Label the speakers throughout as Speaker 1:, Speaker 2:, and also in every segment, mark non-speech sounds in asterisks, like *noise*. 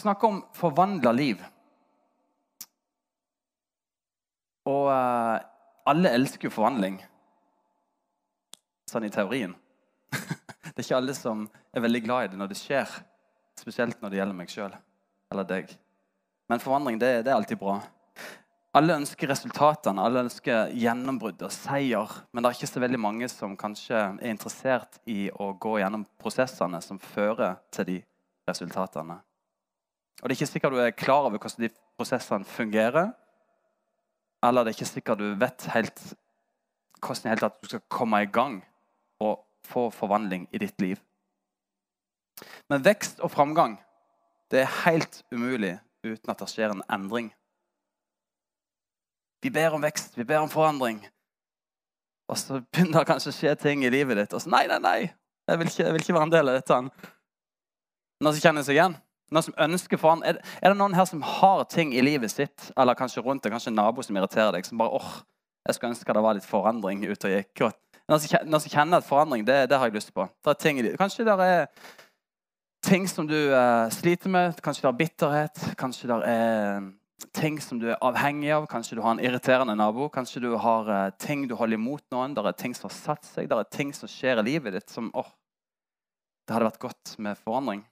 Speaker 1: skal snakke om forvandla liv. Og eh, alle elsker jo forvandling. Sånn i teorien. *laughs* det er ikke alle som er veldig glad i det når det skjer. Spesielt når det gjelder meg sjøl eller deg. Men forvandring det, det er alltid bra. Alle ønsker resultatene, alle ønsker gjennombrudd og seier. Men det er ikke så veldig mange som kanskje er interessert i å gå gjennom prosessene som fører til de resultatene. Og Det er ikke sikkert du er klar over hvordan de prosessene fungerer. Eller det er ikke sikkert du vet helt hvordan helt at du skal komme i gang og få forvandling i ditt liv. Men vekst og framgang det er helt umulig uten at det skjer en endring. Vi ber om vekst, vi ber om forandring. Og så begynner det kanskje å skje ting i livet ditt. Og så nei, nei, nei, jeg vil ikke, jeg vil ikke være en del av dette. Som kjenner seg igjen? Noen som ønsker for det, er det noen her som har ting i livet sitt, eller kanskje rundt deg, kanskje en nabo som irriterer deg, som bare åh, jeg skulle ønske det var litt forandring ute og gikk. Noen som kjenner at forandring, det, det, har jeg lyst på. Det ting. Kanskje det er ting som du uh, sliter med. Kanskje det er bitterhet. Kanskje det er ting som du er avhengig av. Kanskje du har en irriterende nabo. Kanskje du har uh, ting du holder imot noen. Det er ting som har satt seg. Det er ting som skjer i livet ditt som åh, det hadde vært godt med forandring.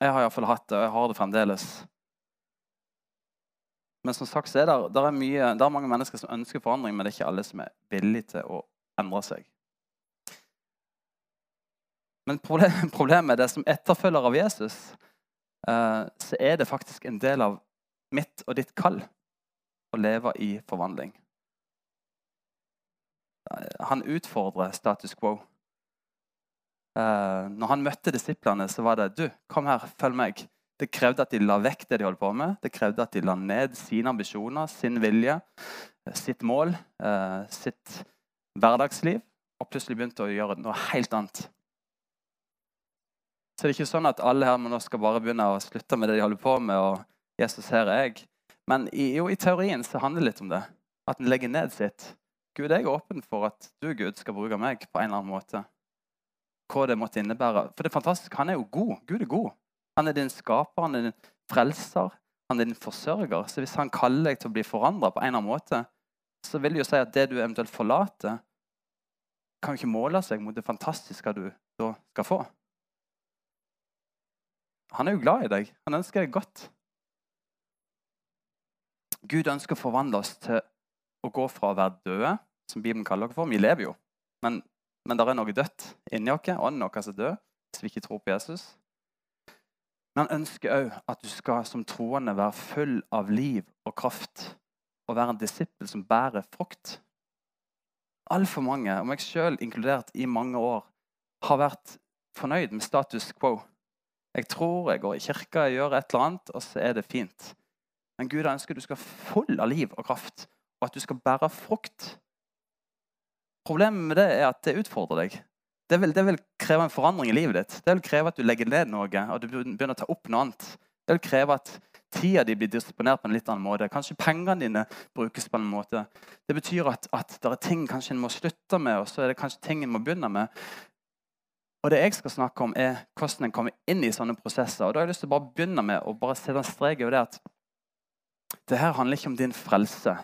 Speaker 1: Jeg har iallfall hatt det, og jeg har det fremdeles. Men som sagt så er det, det, er mye, det er mange mennesker som ønsker forandring, men det er ikke alle som er villige til å endre seg. Men *laughs* problemet er det som etterfølger av Jesus Eh, så er det faktisk en del av mitt og ditt kall å leve i forvandling. Han utfordrer status quo. Eh, når han møtte disiplene, så var det du, kom her, følg meg. Det krevde at de la vekk det de holdt på med. Det krevde at de la ned sine ambisjoner, sin vilje, sitt mål, eh, sitt hverdagsliv, og plutselig begynte å gjøre noe helt annet. Så det er ikke sånn at alle her nå skal bare begynne å slutte med det de holder på med. og Jesus her er jeg. Men i, jo, i teorien så handler det litt om det. At en legger ned sitt. Gud, jeg er åpen for at du, Gud, skal bruke meg på en eller annen måte. Hva det måtte innebære. For det er fantastisk. Han er jo god. Gud er god. Han er din skaper, han er din frelser, han er din forsørger. Så hvis han kaller deg til å bli forandra på en eller annen måte, så vil det jo si at det du eventuelt forlater, kan ikke måle seg mot det fantastiske du da skal få. Han er jo glad i deg. Han ønsker deg godt. Gud ønsker å forvandle oss til å gå fra å være døde, som Bibelen kaller dere for. Vi lever jo, men, men det er noe dødt inni oss. og noe som er død hvis vi ikke tror på Jesus. Men han ønsker òg at du skal som troende være full av liv og kraft og være en disippel som bærer frukt. Altfor mange, og meg sjøl inkludert i mange år, har vært fornøyd med status quo. Jeg tror jeg går i kirka, jeg gjør et eller annet, og så er det fint. Men Gud ønsker at du skal være full av liv og kraft, og at du skal bære frukt. Problemet med det er at det utfordrer deg. Det vil, det vil, kreve en forandring i livet ditt. Det vil kreve at du legger ned noe og du begynner å ta opp noe annet. Det vil kreve at tida di blir disponert på en litt annen måte. Kanskje pengene dine brukes på en måte. Det betyr at, at det er ting kanskje en må slutte med, og så er det kanskje ting en må begynne med. Og det jeg skal snakke om, er hvordan en kommer inn i sånne prosesser. Og da har jeg lyst til å bare begynne med å bare sette en strek over det at det her handler ikke om din frelse.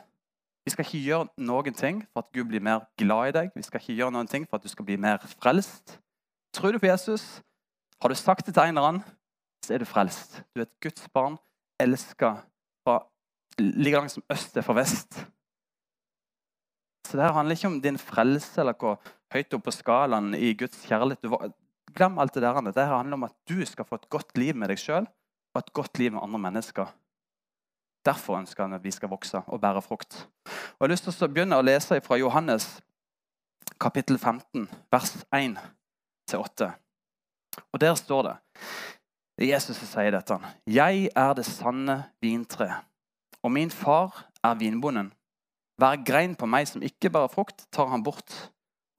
Speaker 1: Vi skal ikke gjøre noen ting for at Gud blir mer glad i deg. Vi skal ikke gjøre noen ting for at du skal bli mer frelst. Tror du på Jesus? Har du sagt det til en eller annen, så er du frelst. Du er et Guds barn, elska fra like langt som øst er fra vest. Så det her handler ikke om din frelse eller hvor høyt opp på skalaen i Guds kjærlighet du var. Glem alt det der. Det her handler om at du skal få et godt liv med deg sjøl og et godt liv med andre mennesker. Derfor ønsker han at vi skal vokse og bære frukt. Og Jeg har lyst til å begynne å lese fra Johannes kapittel 15, vers 1-8. Og Der står det Jesus sier dette. Jeg er det sanne vintre, og min far er vinbonden. Hver grein på meg som ikke bærer frukt, tar han bort.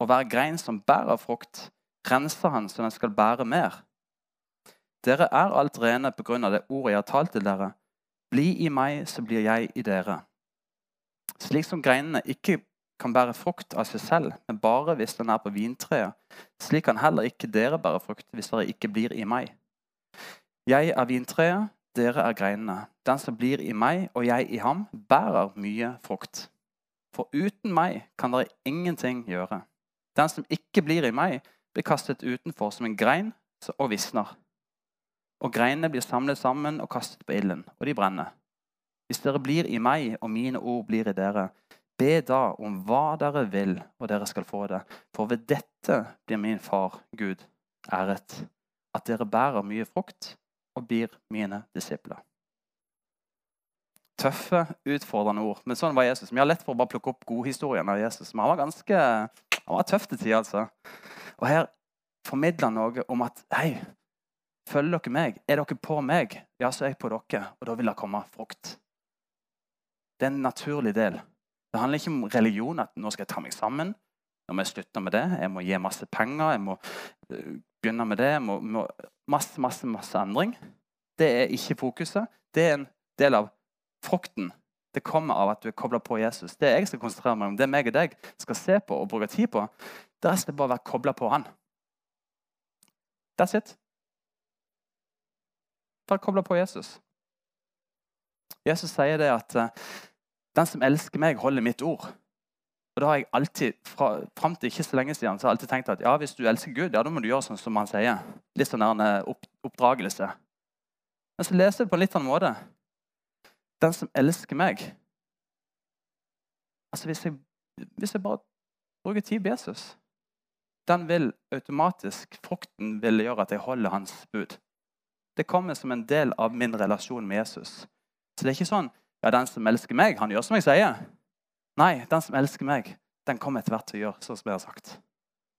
Speaker 1: Og hver grein som bærer frukt, renser han så den skal bære mer. Dere er alt rene på grunn av det ordet jeg har talt til dere. Bli i meg, så blir jeg i dere. Slik som greinene ikke kan bære frukt av seg selv, men bare hvis den er på vintreet, slik kan heller ikke dere bære frukt hvis dere ikke blir i meg. Jeg er vintreet, dere er greinene. Den som blir i meg og jeg i ham, bærer mye frukt. For uten meg kan dere ingenting gjøre. Den som ikke blir i meg, blir kastet utenfor som en grein og visner. Og greinene blir samlet sammen og kastet på ilden, og de brenner. Hvis dere blir i meg, og mine ord blir i dere, be da om hva dere vil, og dere skal få det. For ved dette blir min far Gud æret, at dere bærer mye frukt og blir mine disipler. Tøffe, utfordrende ord. Men sånn var Jesus. Vi har lett for å bare plukke opp godhistorien av Jesus. Men han var ganske han var tøff til tider, altså. Og her formidler han noe om at hei, følger dere meg? Er dere på meg? Ja, så er jeg på dere, og da vil det komme frukt. Det er en naturlig del. Det handler ikke om religion, at nå skal jeg ta meg sammen. Nå må jeg slutte med det. Jeg må gi masse penger. Jeg må øh, begynne med det. Jeg må, må, masse, masse, masse endring. Det er ikke fokuset. Det er en del av frukten. Det kommer av at du er kobla på Jesus. Det jeg skal konsentrere meg om, det meg og deg skal se på og bruke tid på, det er bare å være kobla på Han. That's it. Bare kobla på Jesus. Jesus sier det at uh, den som elsker meg, holder mitt ord. Og da har jeg alltid, fra, Fram til ikke så lenge siden så har jeg alltid tenkt at ja, hvis du elsker Gud, ja, da må du gjøre sånn som han sier. Litt sånn der eh, opp, oppdragelse. Men så leser jeg det på en litt annen måte. Den som elsker meg Altså, hvis jeg, hvis jeg bare bruker tid på Jesus, den vil automatisk Frukten vil gjøre at jeg holder hans bud. Det kommer som en del av min relasjon med Jesus. Så det er ikke sånn ja, den som elsker meg, han gjør som jeg sier. Nei, den som elsker meg, den kommer etter hvert til å gjøre sånn som jeg har sagt.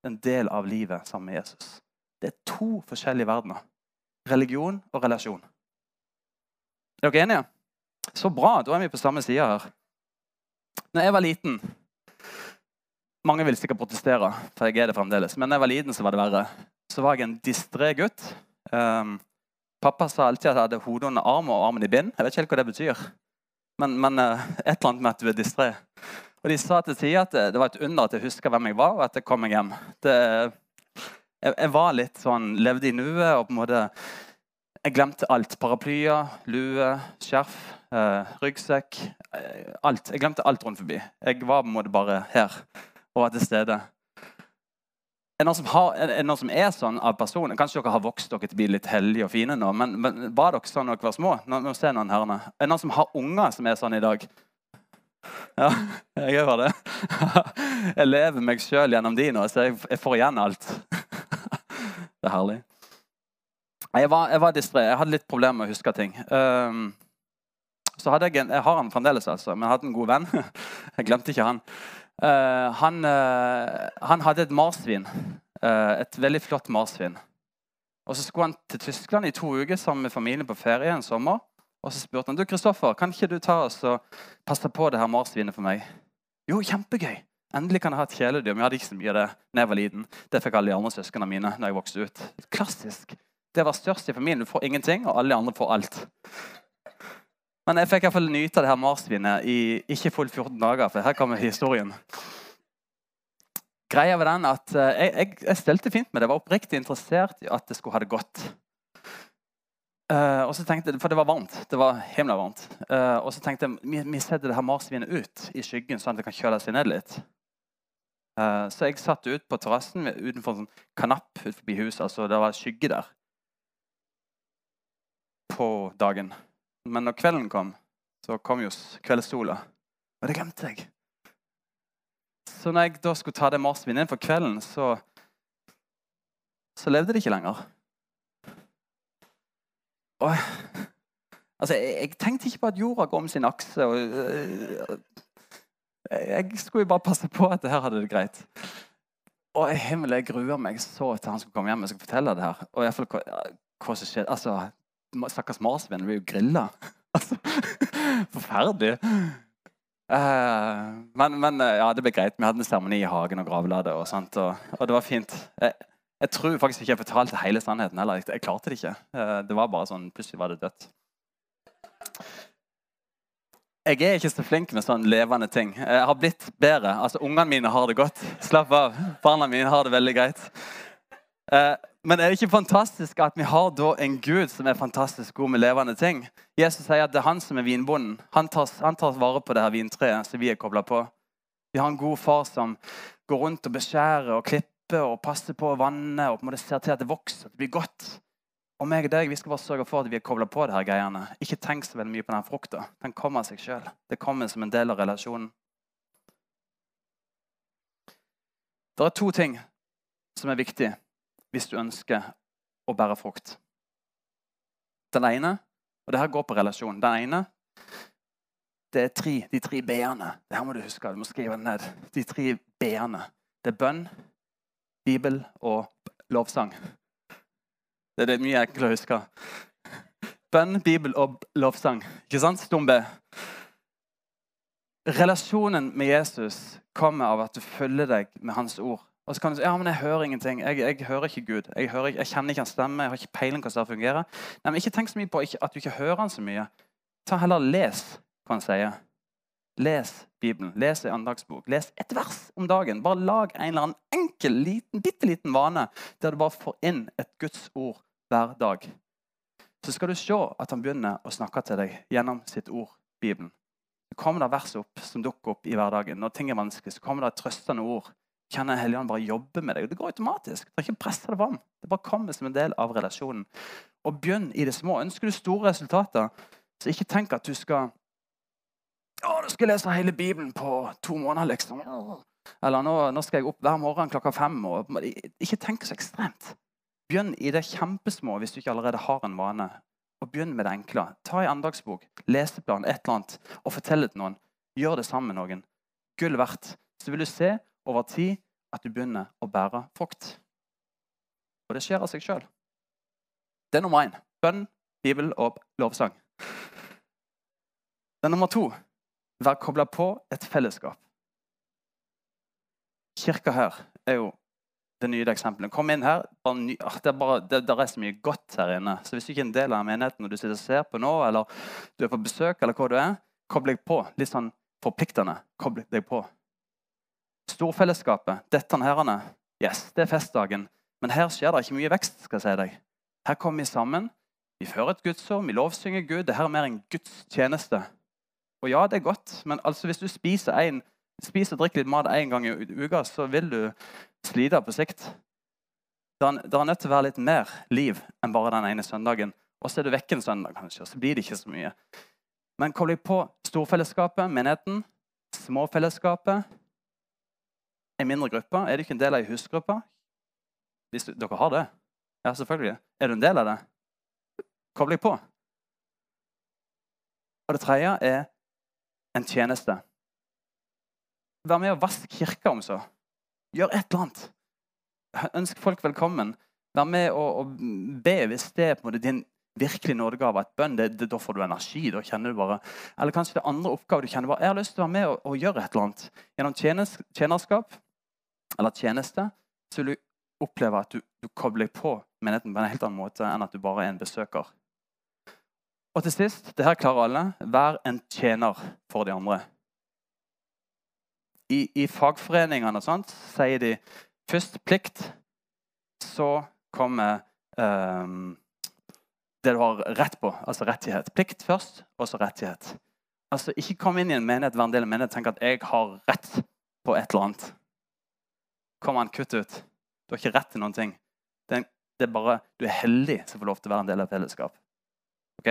Speaker 1: En del av livet sammen med Jesus. Det er to forskjellige verdener. Religion og relasjon. Er dere enige? Så bra. Da er vi på samme side her. Når jeg var liten Mange vil sikkert protestere, for jeg er det fremdeles. Men da jeg var liten, så var det verre. Så var jeg en distré gutt. Um, pappa sa alltid at jeg hadde hodet under armen og armen i bind. Jeg vet ikke helt hva det betyr. Men, men uh, et eller annet med at du er distré. Og de sa til Tia at det, det, var et under at jeg huska hvem jeg var, og at jeg kom meg hjem. Det, jeg, jeg, var litt sånn, levde i nuet og på en måte Jeg glemte alt. Paraplyer, lue, skjerf, eh, ryggsekk. Uh, alt. Jeg glemte alt rundt forbi. Jeg var på en måte bare her og var til stede. Er noen har, er noen som er sånn av personer? Kanskje dere har vokst dere til å bli litt hellige og fine nå, men, men var dere sånn da dere var små? Nå, nå ser noen herrene. Er det noen som har unger som er sånn i dag? Ja, *laughs* jeg gjør det. *laughs* Jeg lever meg sjøl gjennom de nå, så jeg, jeg, får igjen alt. *laughs* Det er herlig. Jeg var, jeg var distré. Jeg hadde litt problemer med å huske ting. Um, så hadde jeg en, jeg har han fremdeles, altså, men jeg hadde en god venn. Jeg glemte ikke han. Uh, han, uh, han, hadde et marsvin. Uh, et veldig flott marsvin. Og Så skulle han til Tyskland i to uker sammen med familien på ferie en sommer. Og Så spurte han du, Kristoffer, kan ikke du ta oss og passe på det her marsvinet for meg. Jo, kjempegøy! Endelig kan jeg ha et kjæledyr. Men jeg hadde ikke så mye av det da jeg var liten. Det fikk alle de andre søsknene mine når jeg vokste ut. Klassisk. Det var størst i familien. Du får ingenting, og alle de andre får alt. Men jeg fikk i hvert fall nyte av det her marsvinet i ikke fullt 14 dager. For her kommer historien. Greia var den at eh, jeg, jeg, jeg stelte fint med det. Jeg var oppriktig interessert i at det skulle ha det godt. Uh, og så tenkte For det var varmt. Det var himla varmt. Uh, og så tenkte jeg vi, vi setter det her marsvinet ut i skyggen, sånn at det kan kjøle seg ned litt. Uh, så jeg satt ut på terrassen utenfor en sånn kanapp utenfor huset. altså Det var skygge der på dagen. Men når kvelden kom, så kom jo kveldssola. Og det glemte jeg. Så når jeg da skulle ta det marsvinet inn for kvelden, så, så levde det ikke lenger. Og, altså, jeg, jeg, tenkte ikke på at jorda går om sin akse. Og, jeg, jeg skulle jo bare passe på at det her hadde det greit. Og himmel, jeg gruer meg så til han skulle komme hjem og fortelle det her. Og i hvert fall, hva, hva som skjedde. Altså, Stakkars marsvin blir jo grilla. *laughs* Altså, *laughs* forferdelig. Uh, men, men uh, ja, det ble greit. Vi hadde en seremoni i hagen og gravlade. og, sånt, og, og, det var fint. Jeg, jeg, tror faktisk ikke jeg fortalte hele sannheten heller. Jeg, jeg klarte det ikke. Uh, det var bare sånn, Plutselig var det dødt. Jeg er ikke så flink med sånn levende ting. Jeg har blitt bedre. Altså, Ungene mine har det godt. Slapp av. Barna mine har det veldig greit. Men er det ikke fantastisk at vi har da en Gud som er fantastisk god med levende ting? Jesus sier at det er han som er vinbonden. Han tar, han tar vare på det her vintreet som vi er kobla på. Vi har en god far som går rundt og beskjærer og klipper og passer på vannet og på en måte ser til at det vokser, at det blir godt. Og meg og deg, Vi skal bare sørge for at vi er kobla på det her greiene. Ikke tenk så veldig mye på den frukta. Den kommer av seg sjøl. Det kommer som en del av relasjonen. Det er to ting som er viktige hvis du ønsker å bære frukt. Den ene, og det her går på relasjon Den ene det er tre, de tre b-ene. Det her må du huske. Du må skrive det ned. De tre b-ene. Det er bønn, bibel og lovsang. Det er det mye enklere å huske. Bønn, bibel og lovsang. Ikke sant? Stumbe? Relasjonen med Jesus kommer av at du følger deg med hans ord. Og så kan du si ja, men jeg hører ingenting. Jeg, jeg hører ikke Gud. Jeg, hører, jeg, kjenner ikke hans stemme. Jeg har ikke peiling hvordan det fungerer. Nei, men Ikke tenk så mye på at du ikke hører han så mye. Ta heller Les hva han sier. Les Bibelen. Les en andagsbok. Les et vers om dagen. Bare lag en eller annen enkel, liten, bitte liten vane der du bare får inn et Guds ord hver dag. Så skal du se at han begynner å snakke til deg gjennom sitt ord, Bibelen. Så kommer det vers opp som dukker opp i hverdagen. Når ting er vanskelig, så kommer det et trøstende ord kan Helligånd bare jobbe med deg. Det går automatisk. Du ikke presse det fram. Det bare kommer som en del av relasjonen. Og begynn i det små. Ønsker du store resultater, så ikke tenk at du skal å, du skal lese hele Bibelen på to måneder, liksom. Eller nå, nå skal jeg opp hver morgen klokka fem. Og, ikke tenk så ekstremt. Begynn i det kjempesmå hvis du ikke allerede har en vane. Og begynn med det enkle. Ta en andagsbok, leseplan, et eller annet, og fortell det til noen. Gjør det sammen med noen. Gull verdt. Så vil du se over tid at du begynner å bære frukt. Og det skjer av seg sjøl. Det er nummer én. Bønn, bibel og lovsang. Det er nummer to vær kobla på et fellesskap. Kirka her er jo det nye eksempelet. Kom inn her. Det, er bare, det, det, er så mye godt her inne. Så hvis du ikke er en del av menigheten når du sitter og ser på nå, eller du er på besøk, eller hva du er, kobl deg på. Litt sånn forpliktende. Kobl deg på. Storfellesskapet, dette herrene, yes, det er festdagen. Men her skjer det ikke mye vekst. skal jeg si deg. Her kommer vi sammen, vi fører et gudsord, vi lovsynger Gud. Dette er mer en gudstjeneste. Og ja, det er godt, men altså hvis du spiser, en, spiser og drikker litt mat én gang i uka, så vil du slite på sikt. Det er, nødt til å være litt mer liv enn bare den ene søndagen. Og så er du vekk en søndag, kanskje, og så blir det ikke så mye. Men koble på storfellesskapet, menigheten, småfellesskapet, en mindre gruppe? Er du ikke en del av ei husgruppe? Hvis du, dere har det? Ja, selvfølgelig. Er du en del av det? Koble deg på. Og det tredje er en tjeneste. Vær med å vaske kirka, om så. Gjør et eller annet. Ønsk folk velkommen. Vær med å, og be hvis det er på en måte din virkelig nådegave. Et bønn, det, det, Da får du energi. da kjenner du bare, Eller kanskje det er andre oppgaver du kjenner bare, jeg har lyst til å være med og, og gjøre et eller annet. Gjennom tjenerskap eller tjeneste, så vil du oppleve at du, du kobler på menigheten på en helt annen måte enn at du bare er en besøker. Og til sist, det her klarer alle, vær en tjener for de andre. I, i fagforeningene og sånt sier de først plikt, så kommer um, det du har rett på, altså rettighet. Plikt først, og så rettighet. Altså, Ikke kom inn i en menighet, være en del av menighet, tenk at jeg har rett på et eller annet. Kom an, kutt ut. Du har ikke rett til noen ting. Det er, bare, Du er heldig som får lov til å være en del av fellesskap. Ok?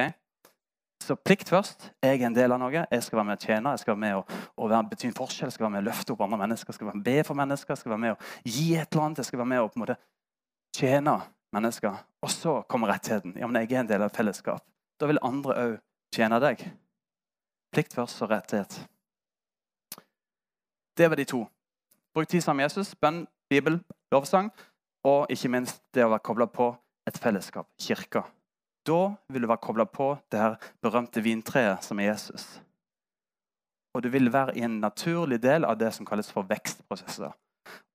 Speaker 1: Så plikt først. Jeg er en del av noe. Jeg skal være med å tjene. Jeg skal være med å, å være, bety en forskjell. Jeg skal være med å løfte opp andre mennesker. Jeg skal være med å be for mennesker. Jeg skal være med å gi et eller annet. Jeg skal være med å på en måte tjene mennesker. Og så kommer rettigheten. Ja, men jeg er en del av fellesskap. Da vil andre òg tjene deg. Plikt først og rettighet. Det var de to. Bruk tid sammen med Jesus, bønn, bibel, lovsang og ikke minst det å være kobla på et fellesskap, kirka. Da vil du være kobla på det her berømte vintreet som er Jesus. Og du vil være i en naturlig del av det som kalles for vekstprosesser.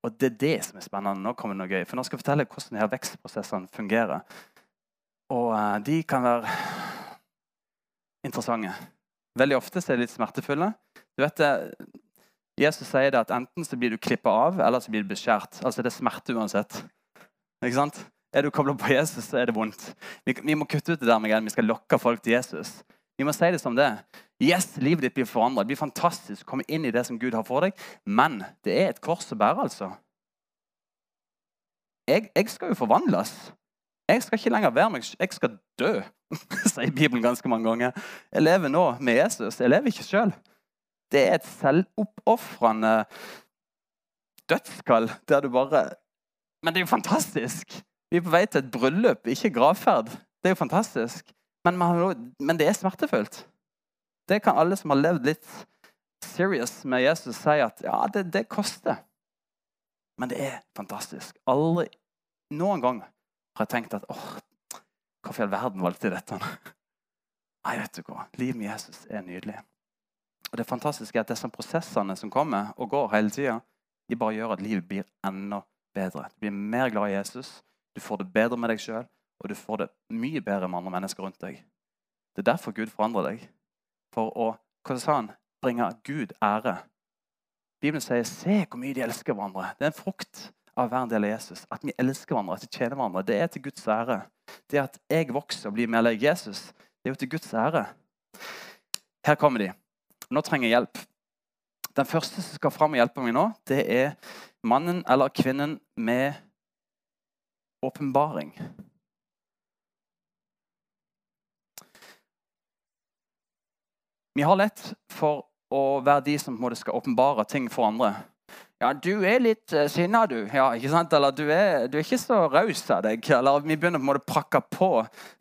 Speaker 1: Og det er det som er spennende. Nå kommer det noe gøy. For nå skal jeg fortelle hvordan de her vekstprosessene fungerer. Og uh, de kan være interessante. Veldig ofte er de litt smertefulle. Du vet det, Jesus sier det at enten så blir du klippa av, eller så blir du beskjært. Altså Det er smerte uansett. Ikke sant? Er du kobla på Jesus, så er det vondt. Vi, vi må kutte ut det der med at vi skal lokke folk til Jesus. Vi må si det som det. Yes, livet ditt blir forandret. Det blir fantastisk å komme inn i det som Gud har for deg. Men det er et kors å bære, altså. Jeg, jeg skal jo forvandles. Jeg skal ikke lenger være meg Jeg skal dø, *laughs* sier Bibelen ganske mange ganger. Jeg lever nå med Jesus. Jeg lever ikke sjøl. Det er et selvoppofrende dødskall der du bare Men det er jo fantastisk! Vi er på vei til et bryllup, ikke gravferd. Det er jo fantastisk. Men, men det er smertefullt. Det kan alle som har levd litt serious med Jesus, si at ja, det, det koster. Men det er fantastisk. Aldri noen gang har jeg tenkt at åh, hvorfor i all verden valgte jeg dette? Nei, vet du hva. Livet med Jesus er nydelig. Og Det fantastiske er at disse prosessene som kommer og går hele tida, de bare gjør at livet blir enda bedre. Du blir mer glad i Jesus, du får det bedre med deg sjøl, og du får det mye bedre med andre mennesker rundt deg. Det er derfor Gud forandrer deg. For å hva sa han? bringe Gud ære. Bibelen sier 'se hvor mye de elsker hverandre'. Det er en frukt av hver del av Jesus. At vi elsker hverandre, at vi tjener hverandre. Det er til Guds ære. Det at jeg vokser og blir mer lik Jesus, det er jo til Guds ære. Her kommer de. Nå trenger jeg hjelp. Den første som skal fram og hjelpe meg nå, det er mannen eller kvinnen med åpenbaring. Vi har lett for å være de som skal åpenbare ting for andre. Ja, du er litt uh, sinna, du. Ja, ikke sant? Eller du er, du er ikke så raus av deg. Eller vi begynner på en måte å prakke på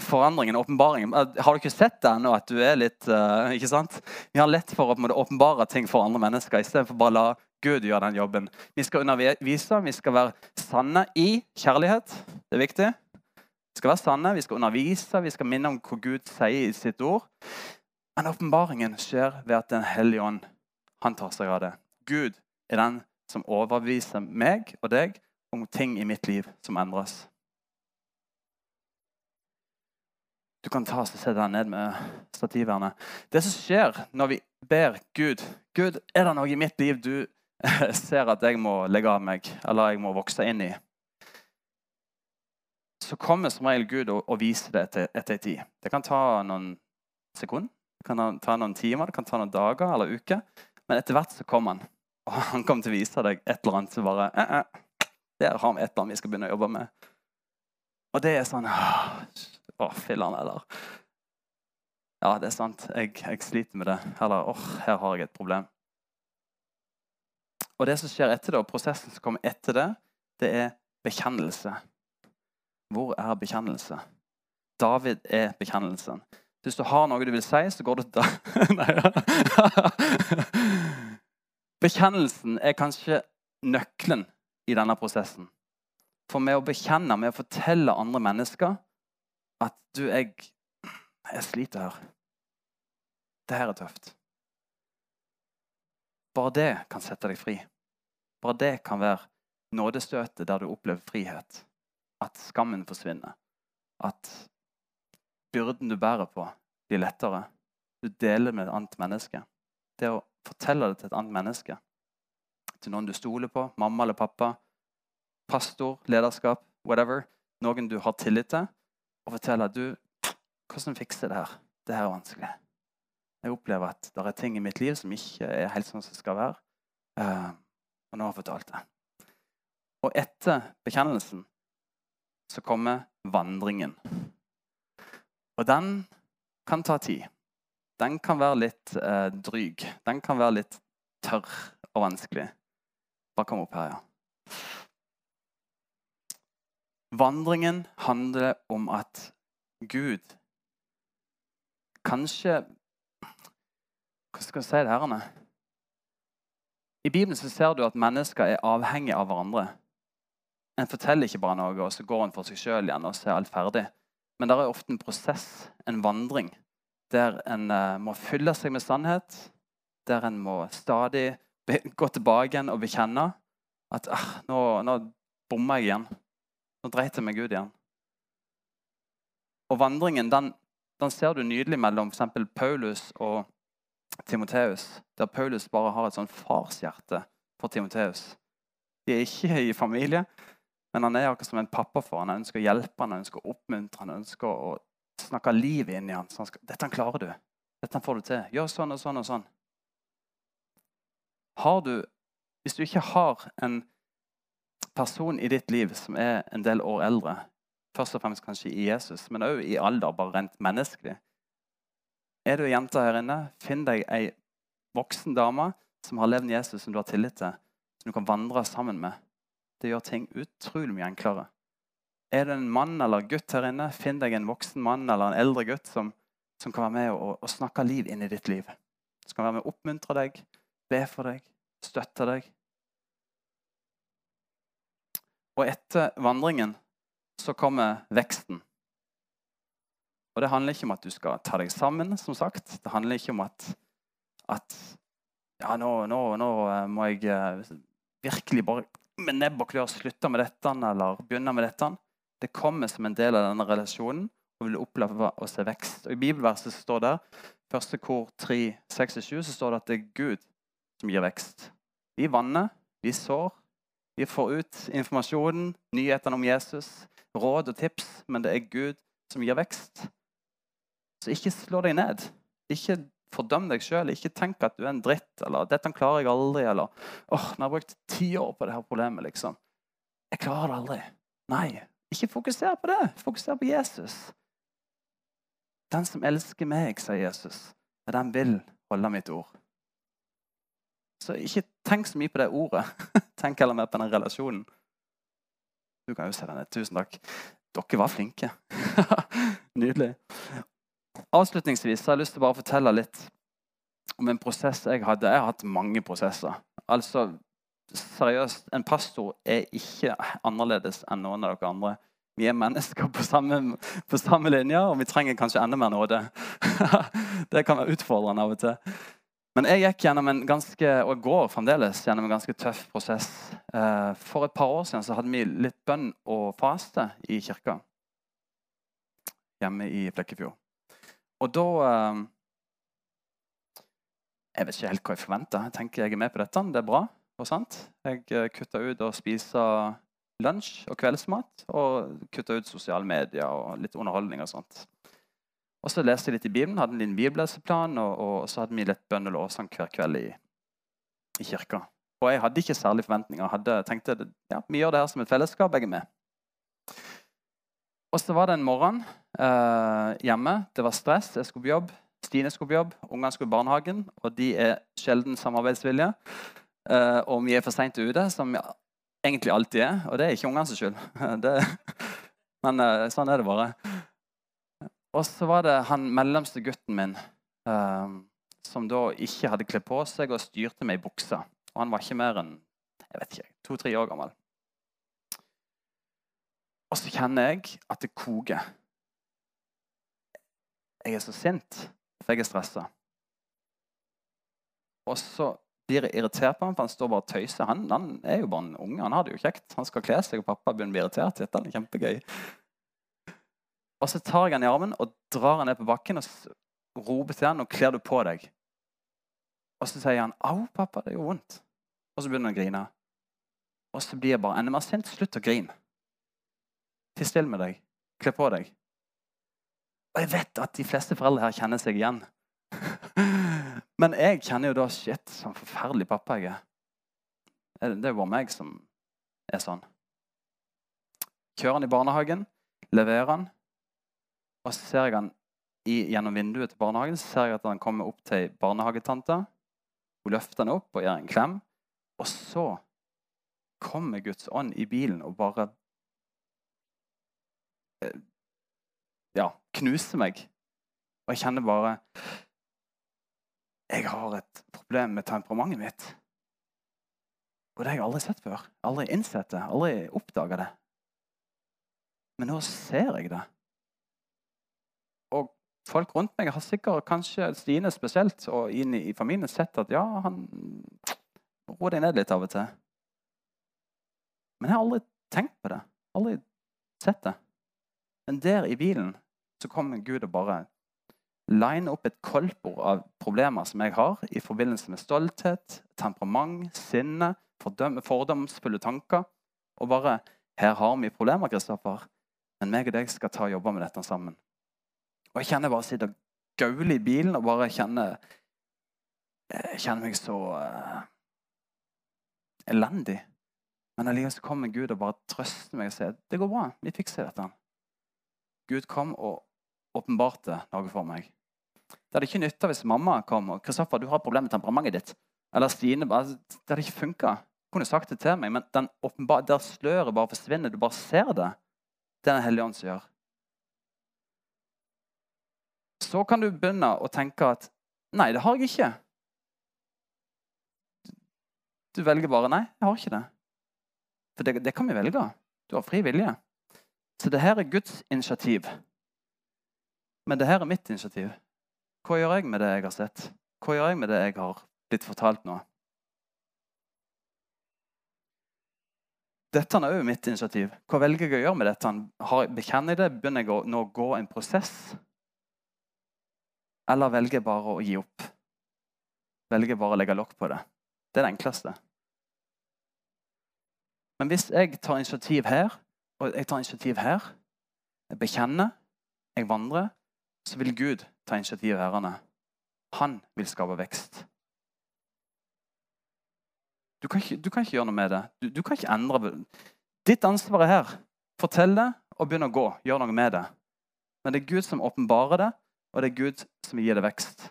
Speaker 1: forandringen, åpenbaringen. Har du ikke sett det ennå, at du er litt uh, Ikke sant? Vi har lett for å åpenbare ting for andre mennesker istedenfor bare å la Gud gjøre den jobben. Vi skal undervise, vi skal være sanne i kjærlighet. Det er viktig. Vi skal være sanne, vi skal undervise, vi skal minne om hva Gud sier i sitt ord. Men åpenbaringen skjer ved at Den hellige ånd han tar seg av det. Gud er den som overbeviser meg og deg om ting i mitt liv som endres. Du kan ta og se deg ned med stativerne. Det som skjer når vi ber Gud Gud, er det noe i mitt liv du *laughs* ser at jeg må legge av meg, eller jeg må vokse inn i? Så kommer som regel Gud og, og viser det etter, etter en tid. Det kan ta noen sekunder. Det kan ta noen timer, det kan ta noen dager eller uker. Men etter hvert så kommer han. Og han kommer til å vise deg et eller annet som bare eh, eh, Der har vi et eller annet vi skal begynne å jobbe med. Og det er sånn Å, filler'n, eller Ja, det er sant. Jeg, jeg sliter med det. Eller åh, her har jeg et problem. Og det som skjer etter det, og prosessen som kommer etter det, det er bekjennelse. Hvor er bekjennelse? David er bekjennelsen. Hvis du har noe du vil si, så går du til *laughs* *laughs* Bekjennelsen er kanskje nøkkelen i denne prosessen. For med å bekjenne, med å fortelle andre mennesker at du, jeg, jeg sliter her. Det her er tøft. Bare det kan sette deg fri. Bare det kan være nådestøtet der du opplever frihet. At skammen forsvinner. At byrden du bærer på, blir lettere. Du deler med et annet menneske. Det å fortelle det til et annet menneske, til noen du stoler på, mamma eller pappa, pastor, lederskap, whatever, noen du har tillit til, og fortelle du Hvordan fikser det her? Det her er vanskelig. Jeg opplever at det er ting i mitt liv som ikke er helt sånn som det skal være. Uh, og nå har jeg fortalt det. Og etter bekjennelsen så kommer vandringen. Og den kan ta tid. Den kan være litt eh, dryg. Den kan være litt tørr og vanskelig. Bare kom opp her, ja. Vandringen handler om at Gud kanskje Hva skal jeg si det her? I Bibelen så ser du at mennesker er avhengige av hverandre. En forteller ikke bare noe, og så går en for seg sjøl igjen og så er alt ferdig. Men det er ofte en prosess, en vandring, der en uh, må fylle seg med sannhet. Der en må stadig gå tilbake igjen og bekjenne at ah, nå, nå bomma jeg igjen. Nå dreit jeg meg ut igjen. Og vandringen den, den ser du nydelig mellom f.eks. Paulus og Timoteus. Der Paulus bare har et sånn farshjerte for Timoteus. De er ikke i familie, Men han er akkurat som en pappa for han. Han ønsker å hjelpe han, ønsker å oppmuntre han ønsker å snakke liv inn i han. Så han skal, 'Dette klarer du. Dette får du til. Gjør sånn og sånn og sånn.' Har du, hvis du ikke har en person i ditt liv som er en del år eldre, først og fremst kanskje i Jesus, men òg i alder, bare rent menneskelig Er du ei jente her inne, finn deg ei voksen dame som har levd med Jesus, som du har tillit til, som du kan vandre sammen med. Det gjør ting utrolig mye enklere. Er det en mann eller gutt her inne, finn deg en voksen mann eller en eldre gutt som, som kan være med og, og, snakke liv inn i ditt liv. Som kan være med og oppmuntre deg, be for deg, støtte deg. Og etter vandringen så kommer veksten. Og det handler ikke om at du skal ta deg sammen, som sagt. Det handler ikke om at, at ja, nå, nå, nå, eh, må jeg eh, virkelig bare med nebb og klør slutte med dette eller begynne med dette. Det kommer som en del av denne relasjonen og vil oppleve å se vekst. Og I bibelverset står det, første kor 3, 26, så står det at det er Gud som gir vekst. Vi vanner, vi sår, vi får ut informasjonen, nyhetene om Jesus, råd og tips, men det er Gud som gir vekst. Så ikke slå deg ned. Ikke fordøm deg sjøl. Ikke tenk at du er en dritt, eller 'dette klarer jeg aldri', eller 'åh, oh, nå har jeg brukt ti år på dette problemet', liksom. Jeg klarer det aldri. Nei, ikke fokuser på det. Fokuser på Jesus. Den som elsker meg, sier Jesus, den vil holde mitt ord. Så ikke tenk så mye på det ordet. *laughs* Tenk heller mer på den relasjonen. Du kan jo se denne. Tusen takk. Dere var flinke. *laughs* Nydelig. Avslutningsvis har jeg lyst til å bare fortelle litt om en prosess jeg hadde. Jeg har hatt mange prosesser. Altså, seriøst, En pastor er ikke annerledes enn noen av dere andre. Vi er mennesker på samme, på samme linje, og vi trenger kanskje enda mer nåde. *laughs* det kan være utfordrende av og til. Men jeg gikk gjennom en ganske, og går fremdeles gjennom en ganske tøff prosess. Eh, for et par år siden så hadde vi litt bønn og faste i kirka hjemme i Flekkefjord. Og da eh, Jeg vet ikke helt hva jeg forventa. Jeg tenker jeg er med på dette. Det er bra. Og sant? Jeg eh, kutta ut å spise lunsj og kveldsmat og kutta ut sosiale medier og litt underholdning og sånt. Og så leste jeg litt i Bibelen, hadde en liten bibelleseplan, og, og, så hadde vi litt bønn og lovsang hver kveld i, i, kirka. Og jeg hadde ikke særlig forventninger. Jeg hadde, tenkte ja, vi gjør det her som et fellesskap. Jeg er med. Og så var det en morgen eh, hjemme. Det var stress. Jeg skulle på jobb. Stine skulle på jobb. Ungene skulle i barnehagen. Og de er sjelden samarbeidsvillige. Eh, og vi er for seint ute, som vi egentlig alltid er. Og det er ikke ungene sin skyld. *laughs* Det, men eh, sånn er det bare. Og så var det han mellomste gutten min um, som da ikke hadde kledd på seg og styrte meg i buksa. Og han var ikke mer enn jeg vet ikke, to-tre år gammel. Og så kjenner jeg at det koker. Jeg er så sint, for jeg er stressa. Og så blir irritert på ham, for han står bare og tøyser. Han, han, er jo bare en unge, han har det jo kjekt. Han skal kle seg, og pappa begynner å bli irritert. Dette er kjempegøy. Og så tar jeg han i armen og drar han ned på bakken og roper til han, og kler du på deg. Og så sier han 'Au, pappa, det gjør vondt'. Og så begynner han å grine. Og så blir jeg bare enda mer sint. Slutt å grine. Ti stille med deg. Kle på deg. Og jeg vet at de fleste foreldre her kjenner seg igjen. *laughs* Men jeg kjenner jo da Shit, sånn forferdelig pappa jeg er. Det er jo bare meg som er sånn. Kjører han i barnehagen, leverer han, og så ser jeg han i, gjennom vinduet til barnehagen så ser jeg at han kommer opp til barnehagetanta. Hun løfter han opp og gir en klem. Og så kommer Guds ånd i bilen og bare eh, Ja, knuser meg. Og jeg kjenner bare Jeg har et problem med temperamentet mitt. Og det har jeg aldri sett før. Aldri innsett det. Aldri oppdaga det. Men nå ser jeg det Og folk rundt meg har sikkert, kanskje Stine spesielt, og inn i familien sett at ja, han roer deg ned litt av og til. Men jeg har aldri tenkt på det. Aldri sett det. Men der i bilen så kommer Gud og bare line opp et koldbord av problemer som jeg har i forbindelse med stolthet, temperament, sinne, fordomsfulle tanker. Og bare Her har vi problemer, Kristoffer, men meg og deg skal ta og jobbe med dette sammen. Og Jeg kjenner bare å sitte gaule i bilen og bare kjenne Jeg kjenner meg så uh, elendig. Men allikevel så kommer Gud og bare trøster meg og sier det går bra. Vi fikser dette. Gud kom og åpenbarte noe for meg. Det hadde ikke nytta hvis mamma kom og 'Kristoffer, du har problemer med temperamentet ditt.' Eller Stine Det hadde ikke funka. Kunne sagt det til meg, men den der sløret bare forsvinner. Du bare ser det. Det er Den hellige ånd som gjør. Så kan du begynne å tenke at 'Nei, det har jeg ikke'. Du velger bare 'Nei, jeg har ikke det'. For det, det kan vi velge. Du har fri vilje. Så det her er Guds initiativ. Men det her er mitt initiativ. Hva gjør jeg med det jeg har sett? Hva gjør jeg med det jeg har blitt fortalt nå? Dette er òg mitt initiativ. Hva velger jeg å gjøre med dette? bekjenner jeg det? Begynner jeg å gå en prosess? Eller velger jeg bare å gi opp? Velger jeg bare å legge lokk på det? Det er det enkleste. Men hvis jeg tar initiativ her, og jeg tar initiativ her, jeg bekjenner, jeg vandrer, så vil Gud ta initiativ herrene. Han vil skape vekst. Du kan, ikke, du kan ikke, gjøre noe med det. Du, du, kan ikke endre Ditt ansvar er her. Fortell det og begynn å gå. Gjør noe med det. Men det er Gud som åpenbarer det, og det er Gud som gir det vekst.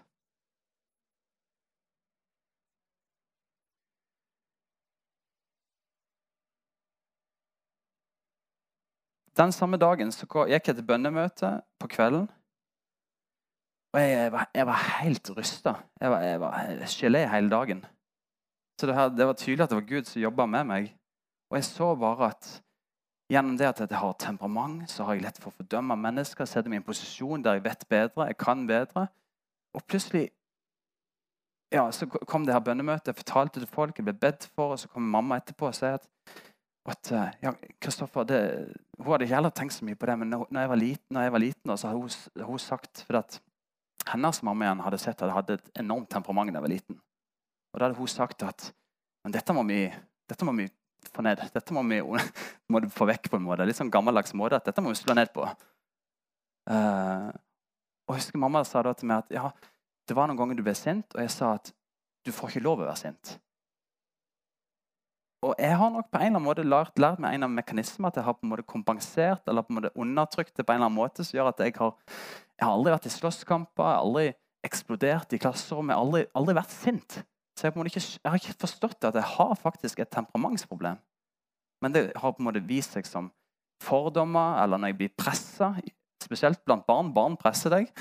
Speaker 1: Den samme dagen gikk jeg til bønnemøte på kvelden. Og jeg var, jeg var helt rysta. Jeg var, jeg var gelé hele dagen. Så det, her, det, var tydelig at det var Gud som jobba med meg. Og jeg så bare at gjennom det at jeg har temperament, så har jeg lett for å fordømme mennesker. Sette meg i en posisjon der jeg vet bedre, jeg kan bedre. Og plutselig ja, så kom det her bønnemøtet. Jeg fortalte til folk, jeg ble bedt for, og så kom mamma etterpå og sa at, at eh, ja, Kristoffer, Hun hadde ikke heller tenkt så mye på det, men når jeg var liten, når jeg var liten så har hun, hun sagt for at hennes mamma igjen hadde sett at jeg hadde et enormt temperament da jeg var liten. Og Da hadde hun sagt at men dette må vi, dette må vi få ned. Dette må vi *laughs* må få vekk på en måte. Litt sånn gammeldags måte at dette må vi slå ned på. Uh, og jeg husker Mamma sa da til meg at ja, det var noen ganger du ble sint, og jeg sa at du får ikke lov å være sint. Og jeg har nok på en eller annen måte lært, meg en av mekanismene at jeg har på en måte kompensert eller på en måte undertrykt det på en eller annen måte, som gjør at jeg har jeg har aldri vært i slåsskamper, jeg har aldri eksplodert i klasserommet, jeg har aldri, aldri vært sint. Så jeg, ikke, jeg, har ikke forstått at jeg har faktisk et temperamentsproblem. Men det har på en måte vist seg som fordommer, eller når jeg blir pressa, spesielt blant barn. Barn presser deg.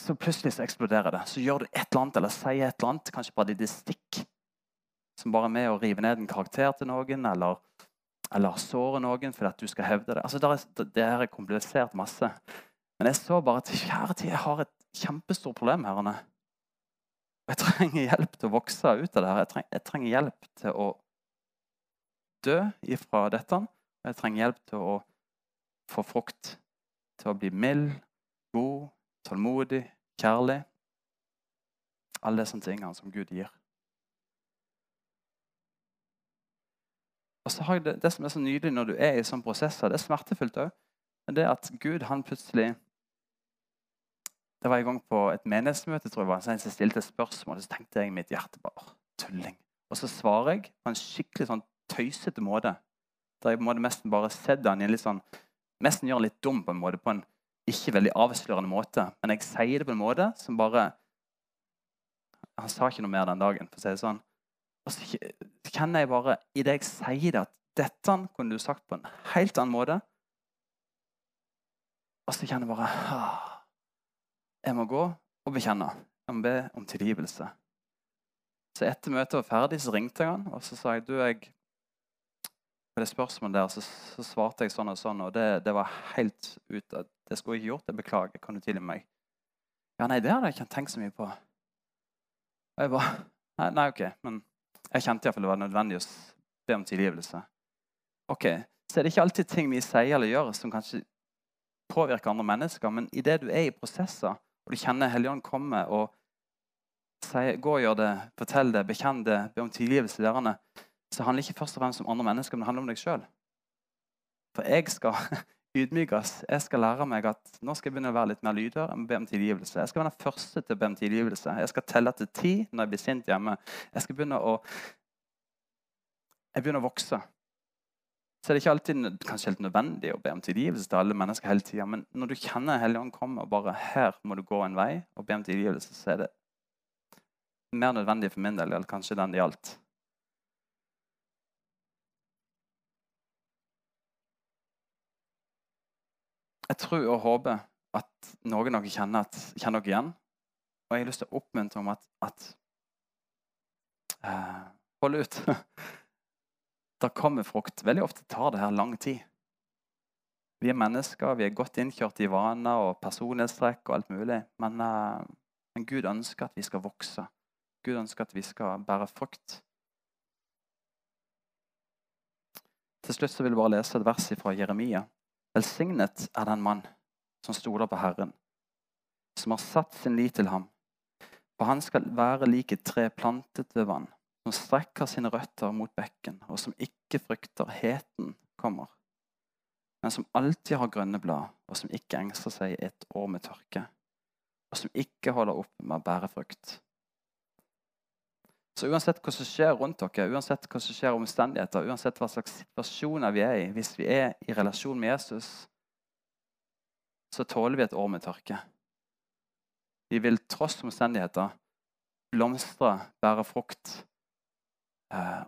Speaker 1: Så plutselig så eksploderer det. Så gjør du et eller annet eller sier et eller annet, kanskje bare et stikk, som bare er med å rive ned en karakter til noen, eller, eller såre noen fordi at du skal hevde det. Altså, det er, det er komplisert masse. Men jeg så bare at kjære tid, jeg har et kjempestort problem. her. Anne. Jeg trenger hjelp til å vokse ut av det her. Jeg trenger, jeg trenger hjelp til å dø ifra dette. Jeg trenger hjelp til å få frukt. Til å bli mild, god, tålmodig, kjærlig. Alle disse tingene som Gud gir. Og så har jeg det, det som er så nydelig når du er i sånne prosesser, det er smertefullt òg, det at Gud han plutselig det var en gang på et menighetsmøte tror jeg var, så jeg stilte et spørsmål, så tenkte jeg i mitt hjerte bare tulling. Og så svarer jeg på en skikkelig sånn tøysete måte. Der jeg på en måte nesten bare setter han i en litt sånn, nesten gjør han litt dum på en måte, på en ikke veldig avslørende måte. Men jeg sier det på en måte som bare Han sa ikke noe mer den dagen, for å si det sånn. Og så kjenner jeg bare i det jeg sier det, at dette kunne du sagt på en helt annen måte. Og så kjenner jeg bare ah, jeg må gå og bekjenne. Jeg må be om tilgivelse. Så etter møtet var ferdig, så ringte jeg han, og så sa jeg du, jeg, på det spørsmålet der så, så, svarte jeg sånn og sånn, og det, det var helt ut av Det skulle jeg ikke gjort. Jeg beklager. Kan du tilgi meg? Ja, nei, det hadde jeg ikke tenkt så mye på. Og jeg bare Nei, nei OK. Men jeg kjente iallfall det var nødvendig å be om tilgivelse. Ok, Så er det ikke alltid ting vi sier eller gjør som kanskje påvirker andre mennesker, men idet du er i prosesser og du kjenner Helligånden komme og sier 'gå og gjør det', 'fortell det', 'bekjenn det', 'be om tilgivelse', derene, så handler det ikke først og fremst om andre mennesker, men det handler om deg sjøl. For jeg skal *laughs* ydmykes. Jeg skal lære meg at nå skal jeg begynne å være litt mer lydhør. Jeg må be om tilgivelse. Jeg skal være den første til å be om tilgivelse. Jeg skal telle til ti når jeg blir sint hjemme. Jeg skal begynne å jeg begynner å vokse. Så det er ikke alltid kanskje helt nødvendig å be om tilgivelse til alle mennesker hele tida. Men når du kjenner Helligånden komme og bare her må du gå en vei og be om tilgivelse, så er det mer nødvendig for min del eller kanskje den det gjaldt. Jeg tror og håper at noen av dere kjenner, at, kjenner dere igjen. Og jeg har lyst til å oppmuntre om at, at uh, Hold ut. *laughs* det kommer frukt. Veldig ofte tar det her lang tid. Vi er mennesker, vi er godt innkjørt i vaner og personlighetstrekk og alt mulig. Men, uh, men, Gud ønsker at vi skal vokse. Gud ønsker at vi skal bære frukt. Til slutt vil jeg bare lese et vers fra Jeremia. Velsignet er den mann som stoler på Herren, som har satt sin lit til ham. For han skal være lik et tre plantet ved vann som strekker sine røtter mot bekken, og som ikke frykter heten kommer, men som alltid har grønne blad, og som ikke engster seg et år med tørke, og som ikke holder opp med å bære frukt. Så uansett hva som skjer rundt dere, uansett hva som skjer omstendigheter, uansett hva slags situasjoner vi er i, hvis vi er i relasjon med Jesus, så tåler vi et år med tørke. Vi vil tross omstendigheter blomstre, bære frukt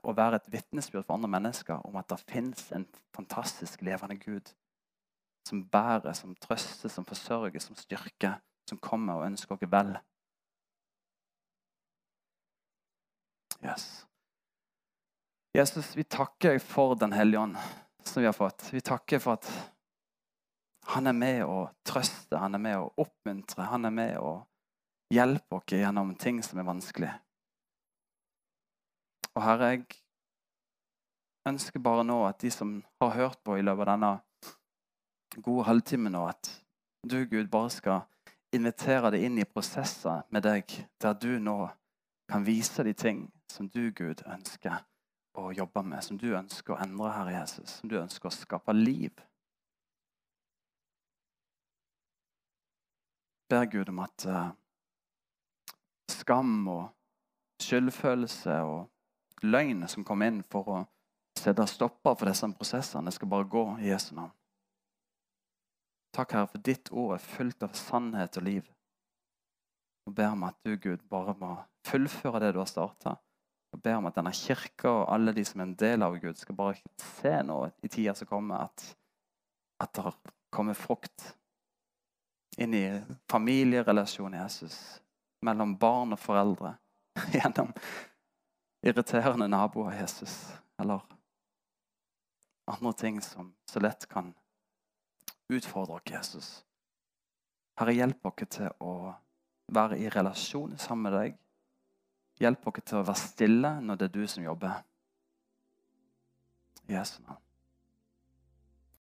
Speaker 1: og være et vitnesbyrd for andre mennesker om at det fins en fantastisk levende Gud som bærer, som trøster, som forsørger, som styrker, som kommer og ønsker oss vel. Yes. Jesus, vi takker deg for Den hellige ånd som vi har fått. Vi takker for at han er med å trøste, han er med å oppmuntre, han er med å hjelpe oss gjennom ting som er vanskelig. Og Herre, jeg ønsker bare nå at de som har hørt på i løpet av denne gode halvtimen nå, at du, Gud, bare skal invitere deg inn i prosesser med deg, der du nå kan vise de ting som du, Gud, ønsker å jobbe med, som du ønsker å endre, Herre Jesus, som du ønsker å skape liv. ber Gud om at uh, skam og skyldfølelse og løgn som kom inn for å sette stopper for disse prosessene. Skal bare gå i Jesu navn. Takk, Herre, for ditt ord er fullt av sannhet og liv. Og ber om at du, Gud, bare må fullføre det du har starta. Og ber om at denne kirka og alle de som er en del av Gud, skal bare se nå i tida som kommer, at, at det kommer frukt inn i familierelasjonen Jesus. Mellom barn og foreldre. *laughs* Gjennom irriterende naboer Jesus, eller andre ting som så lett kan utfordre oss, Jesus. Herre, hjelp oss til å være i relasjon sammen med deg. Hjelp oss til å være stille når det er du som jobber. Jesu navn.